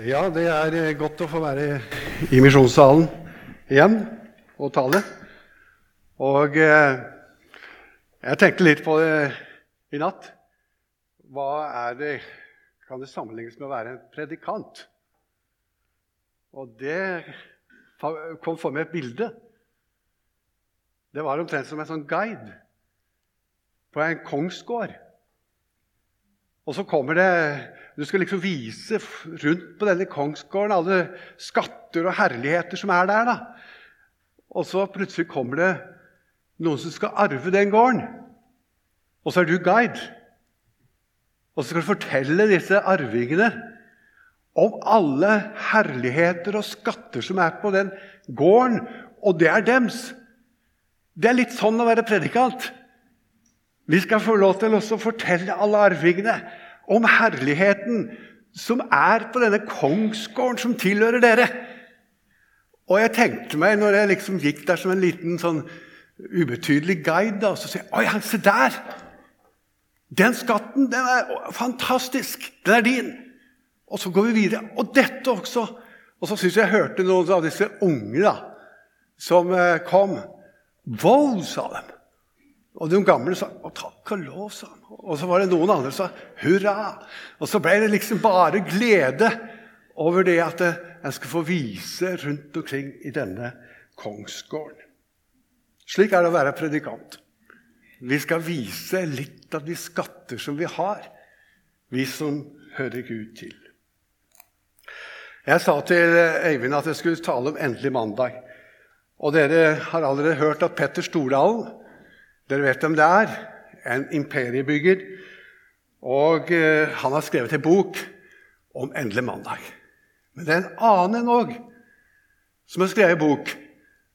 Ja, det er eh, godt å få være i misjonssalen igjen og tale. Og eh, jeg tenkte litt på det i natt. Hva er det Kan det sammenlignes med å være en predikant? Og det kom for meg et bilde. Det var omtrent som en sånn guide på en kongsgård. Og så kommer det Du skal liksom vise rundt på denne kongsgården alle skatter og herligheter som er der. da. Og så plutselig kommer det noen som skal arve den gården. Og så er du guide. Og så skal du fortelle disse arvingene om alle herligheter og skatter som er på den gården, og det er dems. Det er litt sånn å være predikant. Vi skal få lov til å fortelle alle arvingene om herligheten som er på denne kongsgården som tilhører dere. Og jeg tenkte meg, når jeg liksom gikk der som en liten sånn ubetydelig guide, da, så sier jeg Oi, se der! Den skatten, den er fantastisk! Den er din! Og så går vi videre. Og dette også! Og så syns jeg jeg hørte noen av disse unge da, som eh, kom. Vold, sa de. Og de gamle sa å, takk og lov, sa han. Og så var det noen andre som sa hurra. Og så ble det liksom bare glede over det at en skulle få vise rundt omkring i denne kongsgården. Slik er det å være predikant. Vi skal vise litt av de skatter som vi har, vi som hører Gud til. Jeg sa til Øyvind at jeg skulle tale om endelig mandag. Og dere har allerede hørt at Petter Stordalen dere vet hvem det er? En imperiebygger. Og eh, han har skrevet en bok om endelig mandag. Men det er en annen òg som har skrevet en bok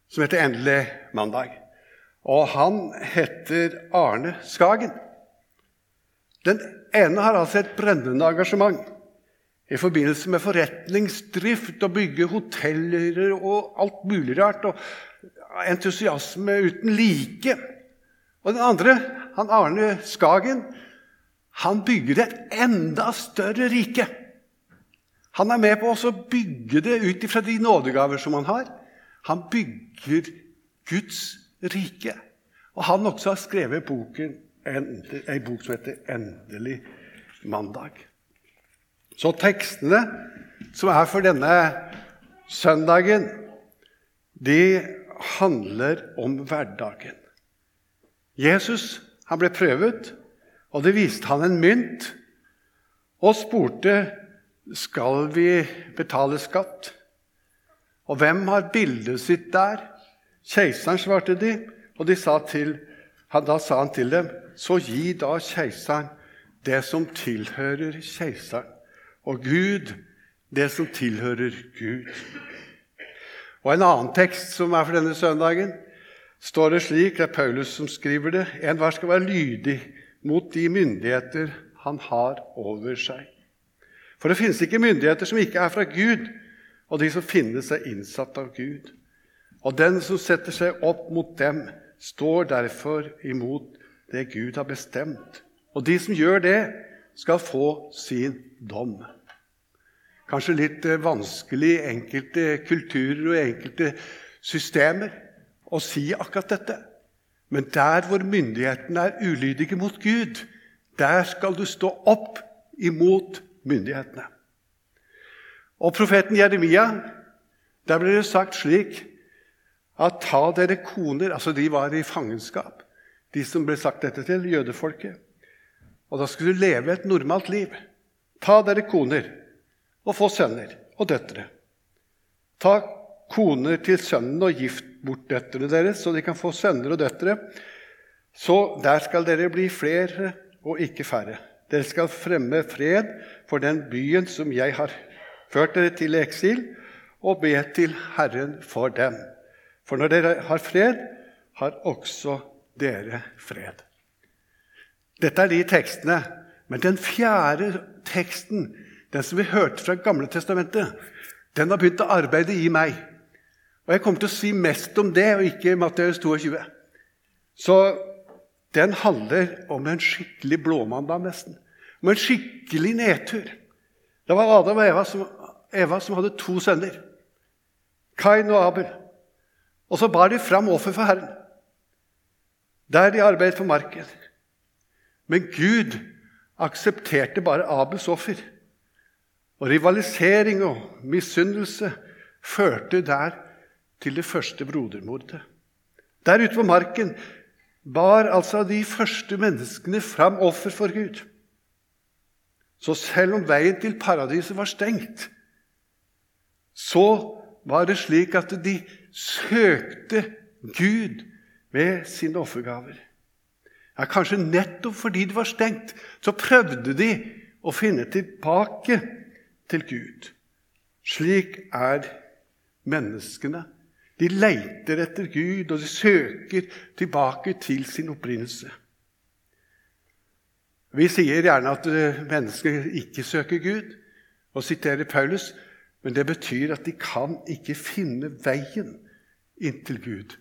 som heter Endelig mandag. Og han heter Arne Skagen. Den ene har altså et brennende engasjement i forbindelse med forretningsdrift og bygge hoteller og alt mulig rart. Og entusiasme uten like. Og den andre, han Arne Skagen, han bygger et enda større rike. Han er med på å bygge det ut ifra de nådegaver som han har. Han bygger Guds rike. Og han også har skrevet boken, en, en bok som heter 'Endelig mandag'. Så tekstene som er for denne søndagen, de handler om hverdagen. Jesus han ble prøvet, og det viste han en mynt og spurte skal vi betale skatt. Og hvem har bildet sitt der? Keiseren, svarte de. Og de sa til, da sa han til dem, så gi da keiseren det som tilhører keiseren, og Gud det som tilhører Gud. Og en annen tekst som er for denne søndagen, står det slik, det er Paulus som skriver det, enhver skal være lydig mot de myndigheter han har over seg. For det finnes ikke myndigheter som ikke er fra Gud, og de som finnes, er innsatt av Gud. Og den som setter seg opp mot dem, står derfor imot det Gud har bestemt. Og de som gjør det, skal få sin dom. Kanskje litt eh, vanskelig i enkelte kulturer og enkelte systemer å si akkurat dette. Men der hvor myndighetene er ulydige mot Gud, der skal du stå opp imot myndighetene. Og profeten Jeremia, der ble det sagt slik at ta dere koner Altså, de var i fangenskap, de som ble sagt dette til, jødefolket. Og da skulle du leve et normalt liv. Ta dere koner og få sønner og døtre. Ta koner til sønnen og gift bort døtrene deres, så de kan få sønner og døtre. Så der skal dere bli flere og ikke færre. Dere skal fremme fred for den byen som jeg har ført dere til eksil, og be til Herren for dem. For når dere har fred, har også dere fred. Dette er de tekstene. Men den fjerde teksten, den som vi hørte fra Gamle Testamentet, den har begynt å arbeide i meg. Og Jeg kommer til å si mest om det, og ikke Matteus 22. Så den handler om en skikkelig blåmandag, nesten. Om en skikkelig nedtur. Det var Adam og Eva som Eva som hadde to sønner, Kain og Abel. Og så bar de fram offer for Herren, der de arbeidet på marken. Men Gud aksepterte bare Abels offer. Og rivalisering og misunnelse førte der til det første brodermordet. Der ute på marken bar altså de første menneskene fram offer for Gud. Så selv om veien til paradiset var stengt, så var det slik at de søkte Gud med sine offergaver. Ja, Kanskje nettopp fordi det var stengt, så prøvde de å finne tilbake til Gud. Slik er menneskene. De leiter etter Gud, og de søker tilbake til sin opprinnelse. Vi sier gjerne at eh, mennesker ikke søker Gud, og siterer Paulus, men det betyr at de kan ikke finne veien inn til Gud.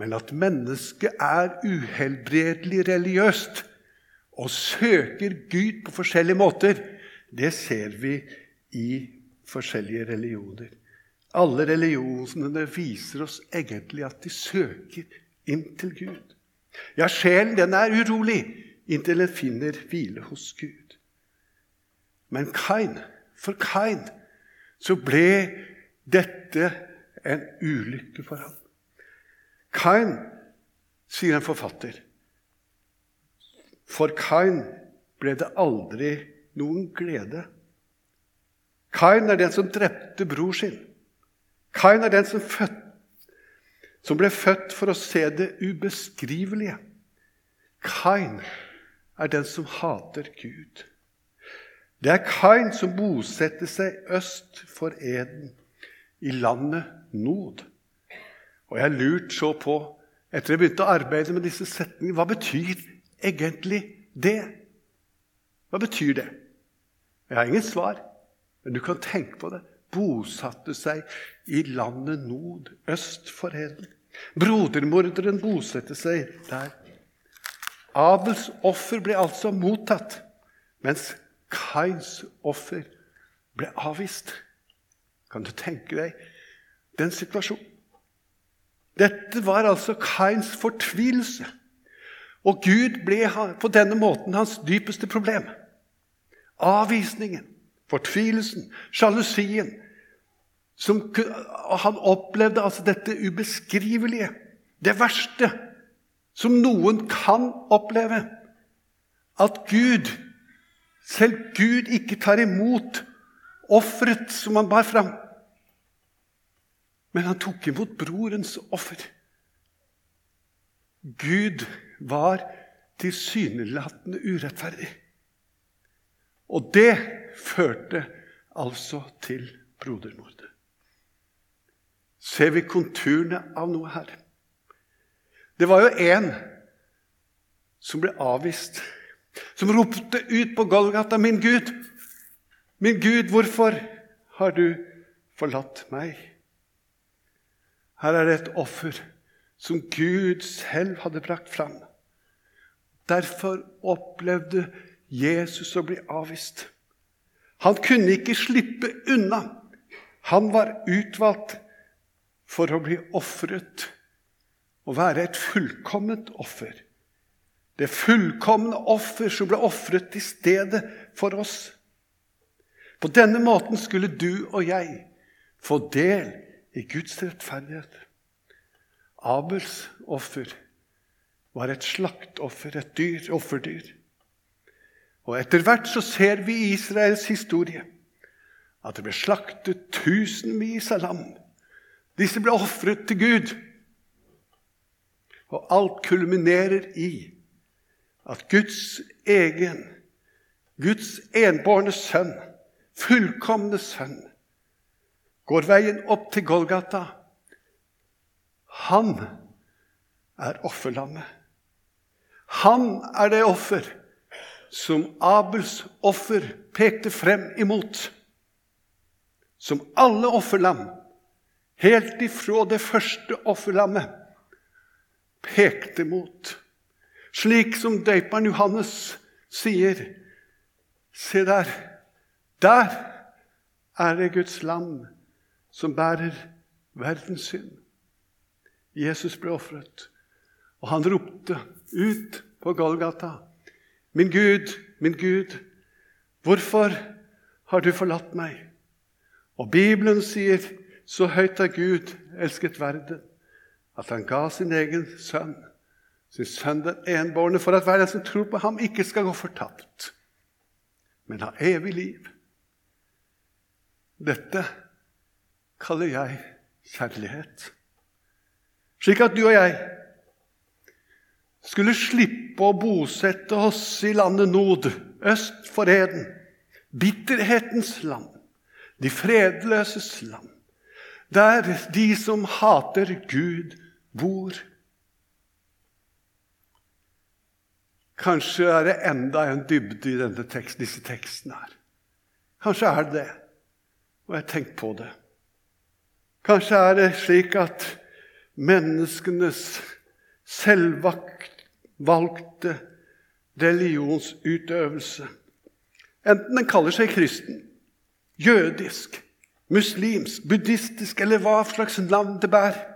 Men at mennesket er uhelbredelig religiøst og søker Gud på forskjellige måter, det ser vi i forskjellige religioner. Alle religionene viser oss egentlig at de søker inn til Gud. Ja, sjelen den er urolig inntil den finner hvile hos Gud. Men Kain, for Kain så ble dette en ulykke for ham. Kain, sier en forfatter, for Kain ble det aldri noen glede. Kain er den som drepte bror sin. Kain er den som, født, som ble født for å se det ubeskrivelige. Kain er den som hater Gud. Det er Kain som bosetter seg øst for Eden, i landet Nod. Og jeg lurte så på, etter jeg begynte å arbeide med disse setningene, hva betyr egentlig det? Hva betyr det? Jeg har ingen svar, men du kan tenke på det. Bosatte seg i landet nord øst for heden. Brodermorderen bosatte seg der. Abels offer ble altså mottatt, mens Kains offer ble avvist. Kan du tenke deg den situasjonen? Dette var altså Kains fortvilelse. Og Gud ble på denne måten hans dypeste problem. Avvisningen, fortvilelsen, sjalusien. han opplevde altså dette ubeskrivelige, det verste som noen kan oppleve. At Gud selv Gud ikke tar imot offeret som han bar fram. Men han tok imot brorens offer. Gud var tilsynelatende urettferdig. Og det førte altså til brodermordet. Ser vi konturene av noe her? Det var jo en som ble avvist som ropte ut på Golgata, 'Min Gud, min Gud, hvorfor har du forlatt meg?' Her er det et offer som Gud selv hadde brakt fram. Derfor opplevde Jesus å bli avvist. Han kunne ikke slippe unna. Han var utvalgt for å bli ofret og være et fullkomment offer. Det fullkomne offer som ble ofret i stedet for oss. På denne måten skulle du og jeg få del i Guds rettferdighet. Abels offer var et slaktoffer, et dyr, offerdyr. Og Etter hvert så ser vi i Israels historie at det ble slaktet tusenvis av lam. Disse ble ofret til Gud. Og alt kulminerer i at Guds egen, Guds enbårne sønn, fullkomne sønn, går veien opp til Golgata. Han er offerlammet. Han er det offer som Abels offer pekte frem imot. Som alle offerlam, helt ifra det første offerlammet, pekte mot. Slik som døperen Johannes sier Se der. Der er det Guds lam som bærer verdens synd. Jesus ble ofret, og han ropte ut på Golgata. Min Gud, min Gud, hvorfor har du forlatt meg? Og Bibelen sier, så høyt har Gud elsket verden, at han ga sin egen sønn, sin sønn den enbårne, for at hver den som tror på ham, ikke skal gå fortapt, men ha evig liv. Dette kaller jeg kjærlighet. Slik at du og jeg skulle slippe å bosette oss i landet nord, øst for Eden, bitterhetens land, de fredløses land, der de som hater Gud, bor. Kanskje er det enda en dybde i denne tekst, disse tekstene her. Kanskje er det det. Og jeg har tenkt på det. Kanskje er det slik at menneskenes selvvalgte religionsutøvelse, enten den kaller seg kristen, jødisk, muslimsk, buddhistisk eller hva slags navn det bærer,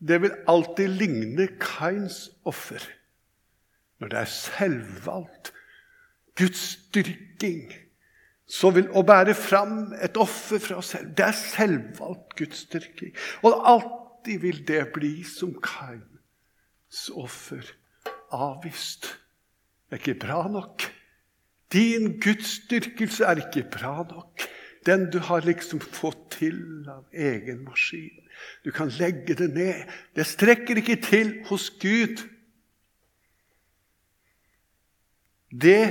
det vil alltid ligne Kains offer når det er selvvalgt Guds styrking. så vil å bære fram et offer fra oss selv. Det er selvvalgt Guds styrking. Og alltid vil det bli som Kains offer. Avvist. Det er ikke bra nok. Din gudsdyrkelse er ikke bra nok. Den du har liksom fått til av egen maskin. Du kan legge det ned. Det strekker ikke til hos Gud. Det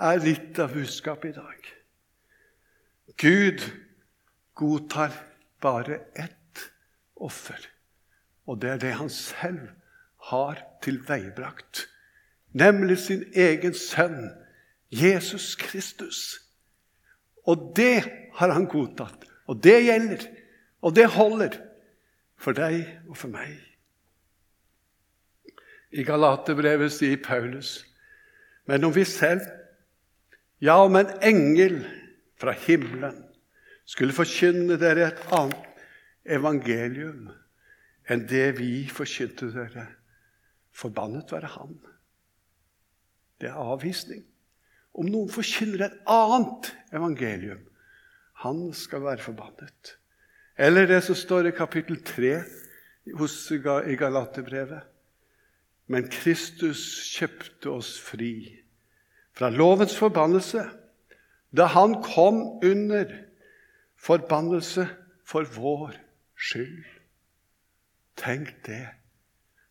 er litt av budskapet i dag. Gud godtar bare ett offer, og det er det han selv har tilveiebrakt, nemlig sin egen sønn, Jesus Kristus. Og det har han godtatt, og det gjelder, og det holder for deg og for meg. I Galaterbrevet sier Paulus, men om vi selv, ja, om en engel fra himmelen skulle forkynne dere et annet evangelium enn det vi forkynte dere, forbannet være Han. Det er avvisning. Om noen forkynner et annet evangelium, han skal være forbannet. Eller det som står i kapittel 3 i Galaterbrevet. Men Kristus kjøpte oss fri fra lovens forbannelse da han kom under forbannelse for vår skyld. Tenk det.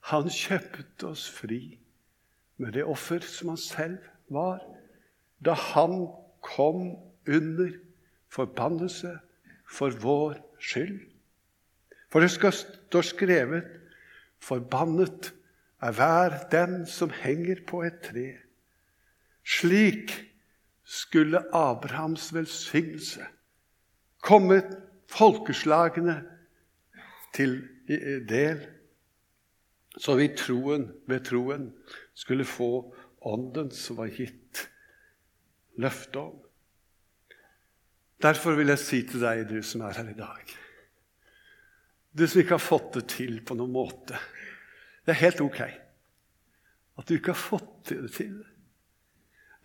Han kjøpte oss fri med det offer som han selv var, da han kom under forbannelse for vår skyld. For det skal stå skrevet:" Forbannet er hver den som henger på et tre. Slik skulle Abrahams velsignelse komme folkeslagene til del, så vi troen, ved troen skulle få ånden som var gitt løfte om. Derfor vil jeg si til deg, du som er her i dag Du som ikke har fått det til på noen måte. Det er helt ok at du ikke har fått det til.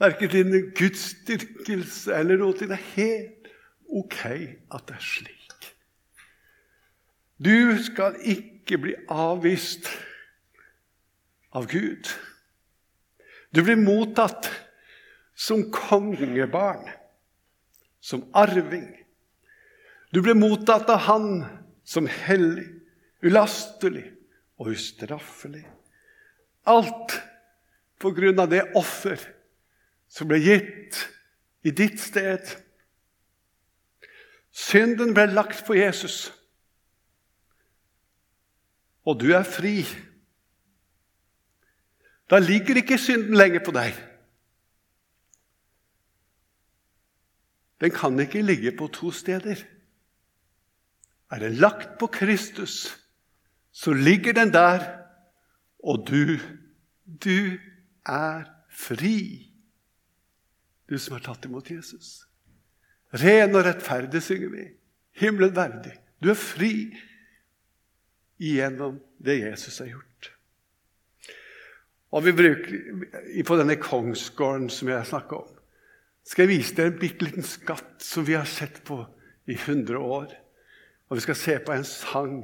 Verken din gudsdyrkelse eller noe. til. Det er helt ok at det er slik. Du skal ikke bli avvist av Gud. Du blir mottatt som kongebarn, som arving. Du blir mottatt av Han som hellig, ulastelig og ustraffelig. Alt på grunn av det offer som ble gitt i ditt sted. Synden ble lagt på Jesus, og du er fri. Da ligger ikke synden lenger på deg. Den kan ikke ligge på to steder. Er den lagt på Kristus, så ligger den der, og du, du er fri du som har tatt imot Jesus. Ren og rettferdig, synger vi. Himmelen verdig. Du er fri gjennom det Jesus har gjort. Og vi bruker, På denne kongsgården som jeg snakka om, skal jeg vise deg en bitte liten skatt som vi har sett på i 100 år. Og vi skal se på en sang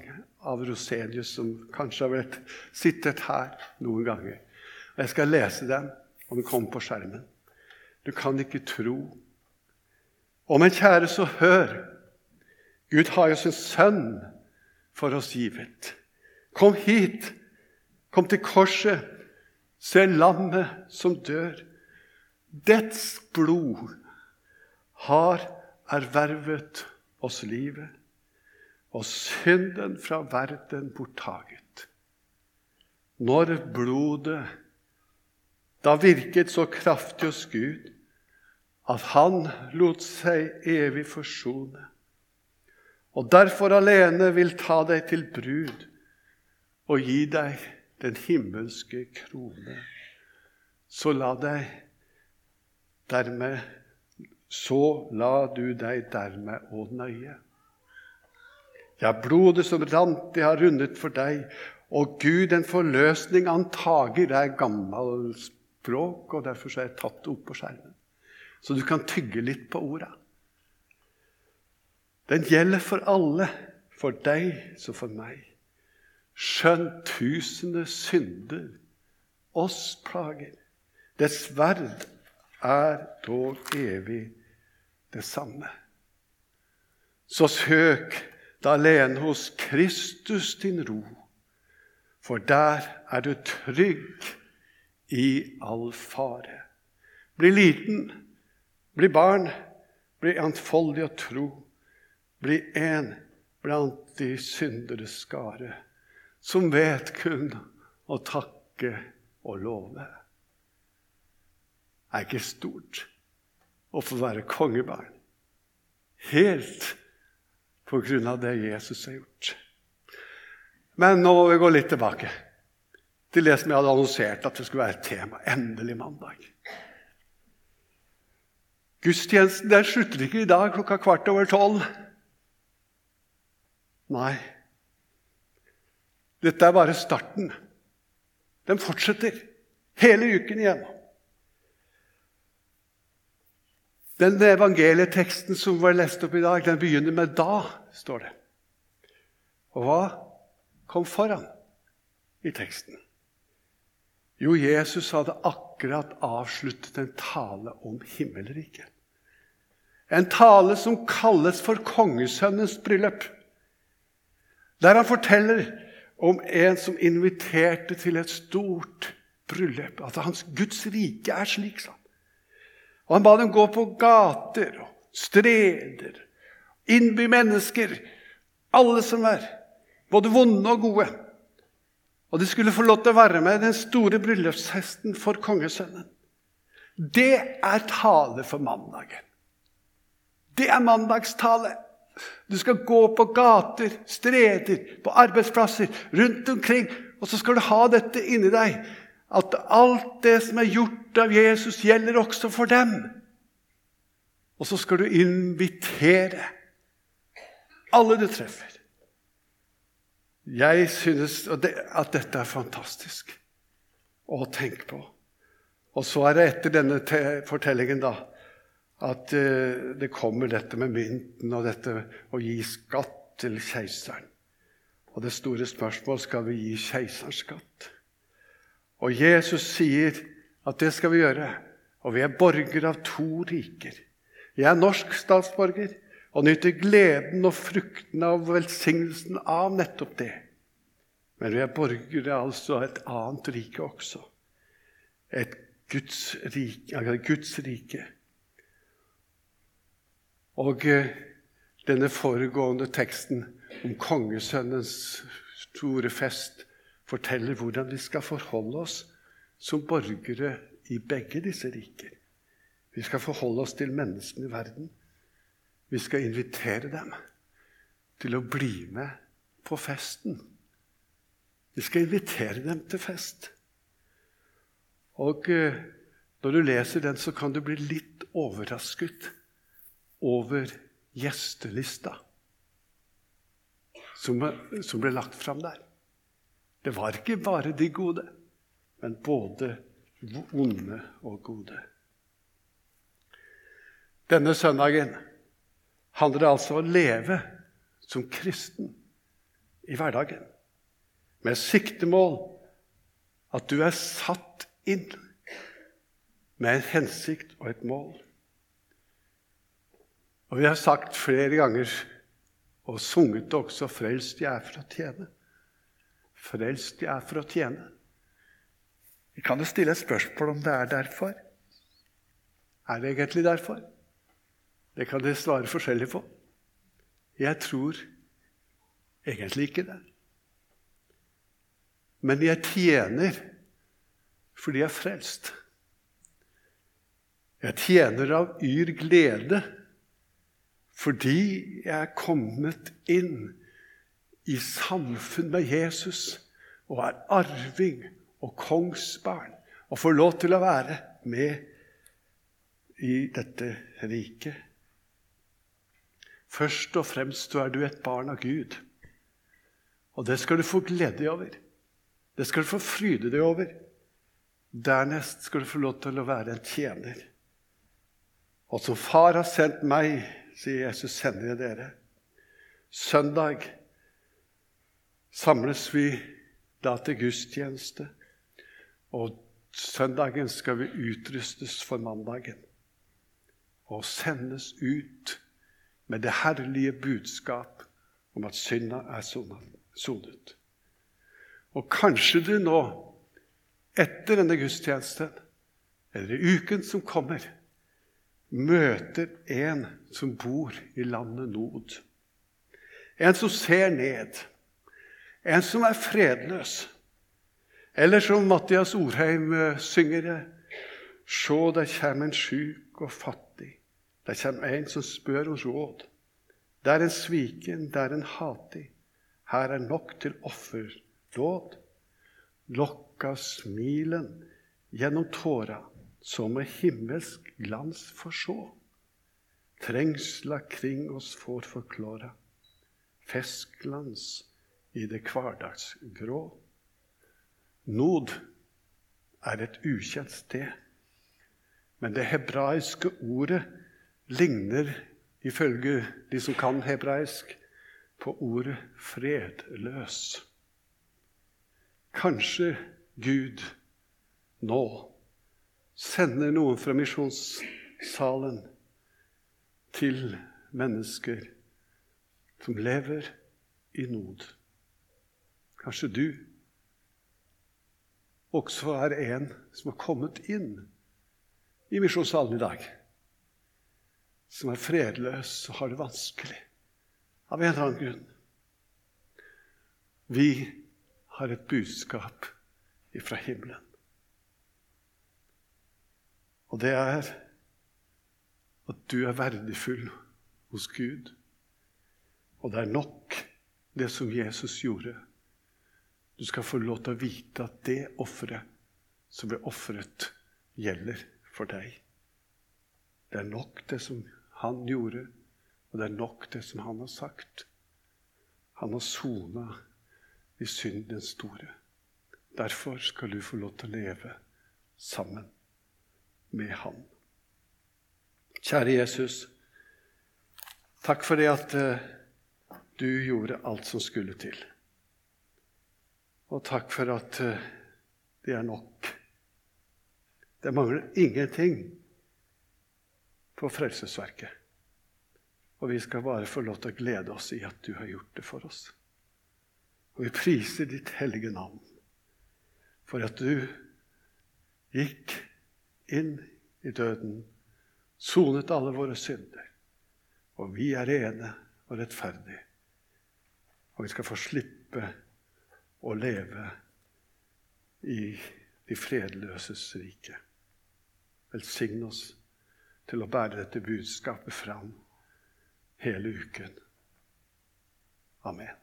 av Rosenius som kanskje har vært sittet her noen ganger. Og Jeg skal lese den, og den kommer på skjermen. Du kan ikke tro. Og men kjære, så hør. Gud har jo sin sønn for oss givet. Kom hit. Kom til korset. Se lammet som dør. Dets blod har ervervet oss livet, og synden fra verden borttaget. Når blodet da virket så kraftig hos Gud at han lot seg evig forsone, og derfor alene vil ta deg til brud og gi deg den himmelske krone, så la deg dermed så la du deg dermed å nøye. Ja, blodet som rant, det har rundet for deg, og Gud en forløsning antager. Det er gammelt språk, og derfor er jeg tatt det opp på skjermen. Så du kan tygge litt på orda. Den gjelder for alle, for deg som for meg. Skjønt tusende synder oss plager. Dets verd er dog evig det samme. Så søk da alene hos Kristus din ro, for der er du trygg i all fare. Bli liten, bli barn, bli enfoldig og tro. Bli en blant de synderes skare, som vet kun å takke og love. Det er ikke stort å få være kongebarn. Helt på grunn av det Jesus har gjort. Men nå må vi gå litt tilbake til det som jeg hadde annonsert at det skulle være et tema. Endelig mandag. Gudstjenesten den slutter ikke i dag klokka kvart over tolv. Nei. Dette er bare starten. Den fortsetter hele uken igjennom. Den evangelieteksten som var lest opp i dag, den begynner med 'da', står det. Og hva kom foran i teksten? Jo, Jesus hadde akkurat avsluttet en tale om himmelriket. En tale som kalles for kongesønnens bryllup. Der han forteller om en som inviterte til et stort bryllup. At hans Guds rike er slik, sånn. Og han ba dem gå på gater og streder, innby mennesker, alle som er, både vonde og gode. Og de skulle få lov til å være med den store bryllupshesten for kongesønnen. Det er tale for mandagen. Det er mandagstale. Du skal gå på gater, streder, på arbeidsplasser, rundt omkring, og så skal du ha dette inni deg at alt det som er gjort av Jesus, gjelder også for dem. Og så skal du invitere alle du treffer. Jeg synes at dette er fantastisk å tenke på. Og så er det etter denne fortellingen da, at eh, det kommer dette med mynten og dette å gi skatt til keiseren. Og det store spørsmålet skal vi gi keiseren skatt. Og Jesus sier at det skal vi gjøre. Og vi er borgere av to riker. Jeg er norsk statsborger og nyter gleden og frukten av velsignelsen av nettopp det. Men vi er borgere altså av et annet rike også. Et Guds rike. Guds rike. Og eh, denne foregående teksten om kongesønnens store fest forteller hvordan vi skal forholde oss som borgere i begge disse riker. Vi skal forholde oss til menneskene i verden. Vi skal invitere dem til å bli med på festen. Vi skal invitere dem til fest. Og eh, når du leser den, så kan du bli litt overrasket over gjestelista som, som ble lagt fram der. Det var ikke bare de gode, men både onde og gode. Denne søndagen handler det altså om å leve som kristen i hverdagen, med siktemål at du er satt inn med en hensikt og et mål. Og vi har sagt flere ganger, og sunget det også, 'Frelst jeg er for å tjene'. Frelst jeg er for å tjene. Vi kan jo stille et spørsmål om det er derfor. Er det egentlig derfor? Det kan dere svare forskjellig på. Jeg tror egentlig ikke det. Men jeg tjener fordi jeg er frelst. Jeg tjener av yr glede fordi jeg er kommet inn i samfunn med Jesus og er arving og kongsbarn og får lov til å være med i dette riket. Først og fremst er du et barn av Gud. Og det skal du få glede deg over. Det skal du få fryde deg over. Dernest skal du få lov til å være en tjener. Og som Far har sendt meg, sier Jesus, sender jeg dere. Søndag samles vi da til gudstjeneste. Og søndagen skal vi utrustes for mandagen og sendes ut med det herlige budskap om at synda er sonet. Og kanskje du nå, etter denne gudstjenesten, eller i uken som kommer, møter en som bor i landet Nod. En som ser ned. En som er fredløs. Eller som Mattias Orheim eh, synger det Sjå, der kjem en sjuk og fattig. Der kjem en som spør om råd. Det er en sviken, det er en hatig. Her er nok til offerdåd. Lokka smilen gjennom tåra så med himmelsk glans forsjå. Trengsla kring oss får forklåra, festglans i det hverdagsgrå. Nod er et ukjent sted, men det hebraiske ordet ligner, ifølge de som kan hebraisk, på ordet 'fredløs'. Kanskje Gud nå sender noen fra misjonssalen til mennesker som lever i nod. Kanskje du også er en som har kommet inn i misjonssalen i dag. Som er fredløs og har det vanskelig av en eller annen grunn. Vi har et budskap ifra himmelen. Og det er at du er verdifull hos Gud. Og det er nok, det som Jesus gjorde. Du skal få lov til å vite at det offeret som ble ofret, gjelder for deg. Det er nok, det som han gjorde, og det er nok, det som han har sagt. Han har sona i syndens store. Derfor skal du få lov til å leve sammen med ham. Kjære Jesus, takk for det at uh, du gjorde alt som skulle til. Og takk for at uh, det er nok. Det mangler ingenting på Frelsesverket. Og vi skal bare få lov til å glede oss i at du har gjort det for oss. Og vi priser ditt hellige navn for at du gikk inn i døden, sonet alle våre synder. Og vi er rene og rettferdige. Og vi skal få slippe å leve i de fredløses rike. Velsign oss til å bære dette budskapet fram hele uken. Amen.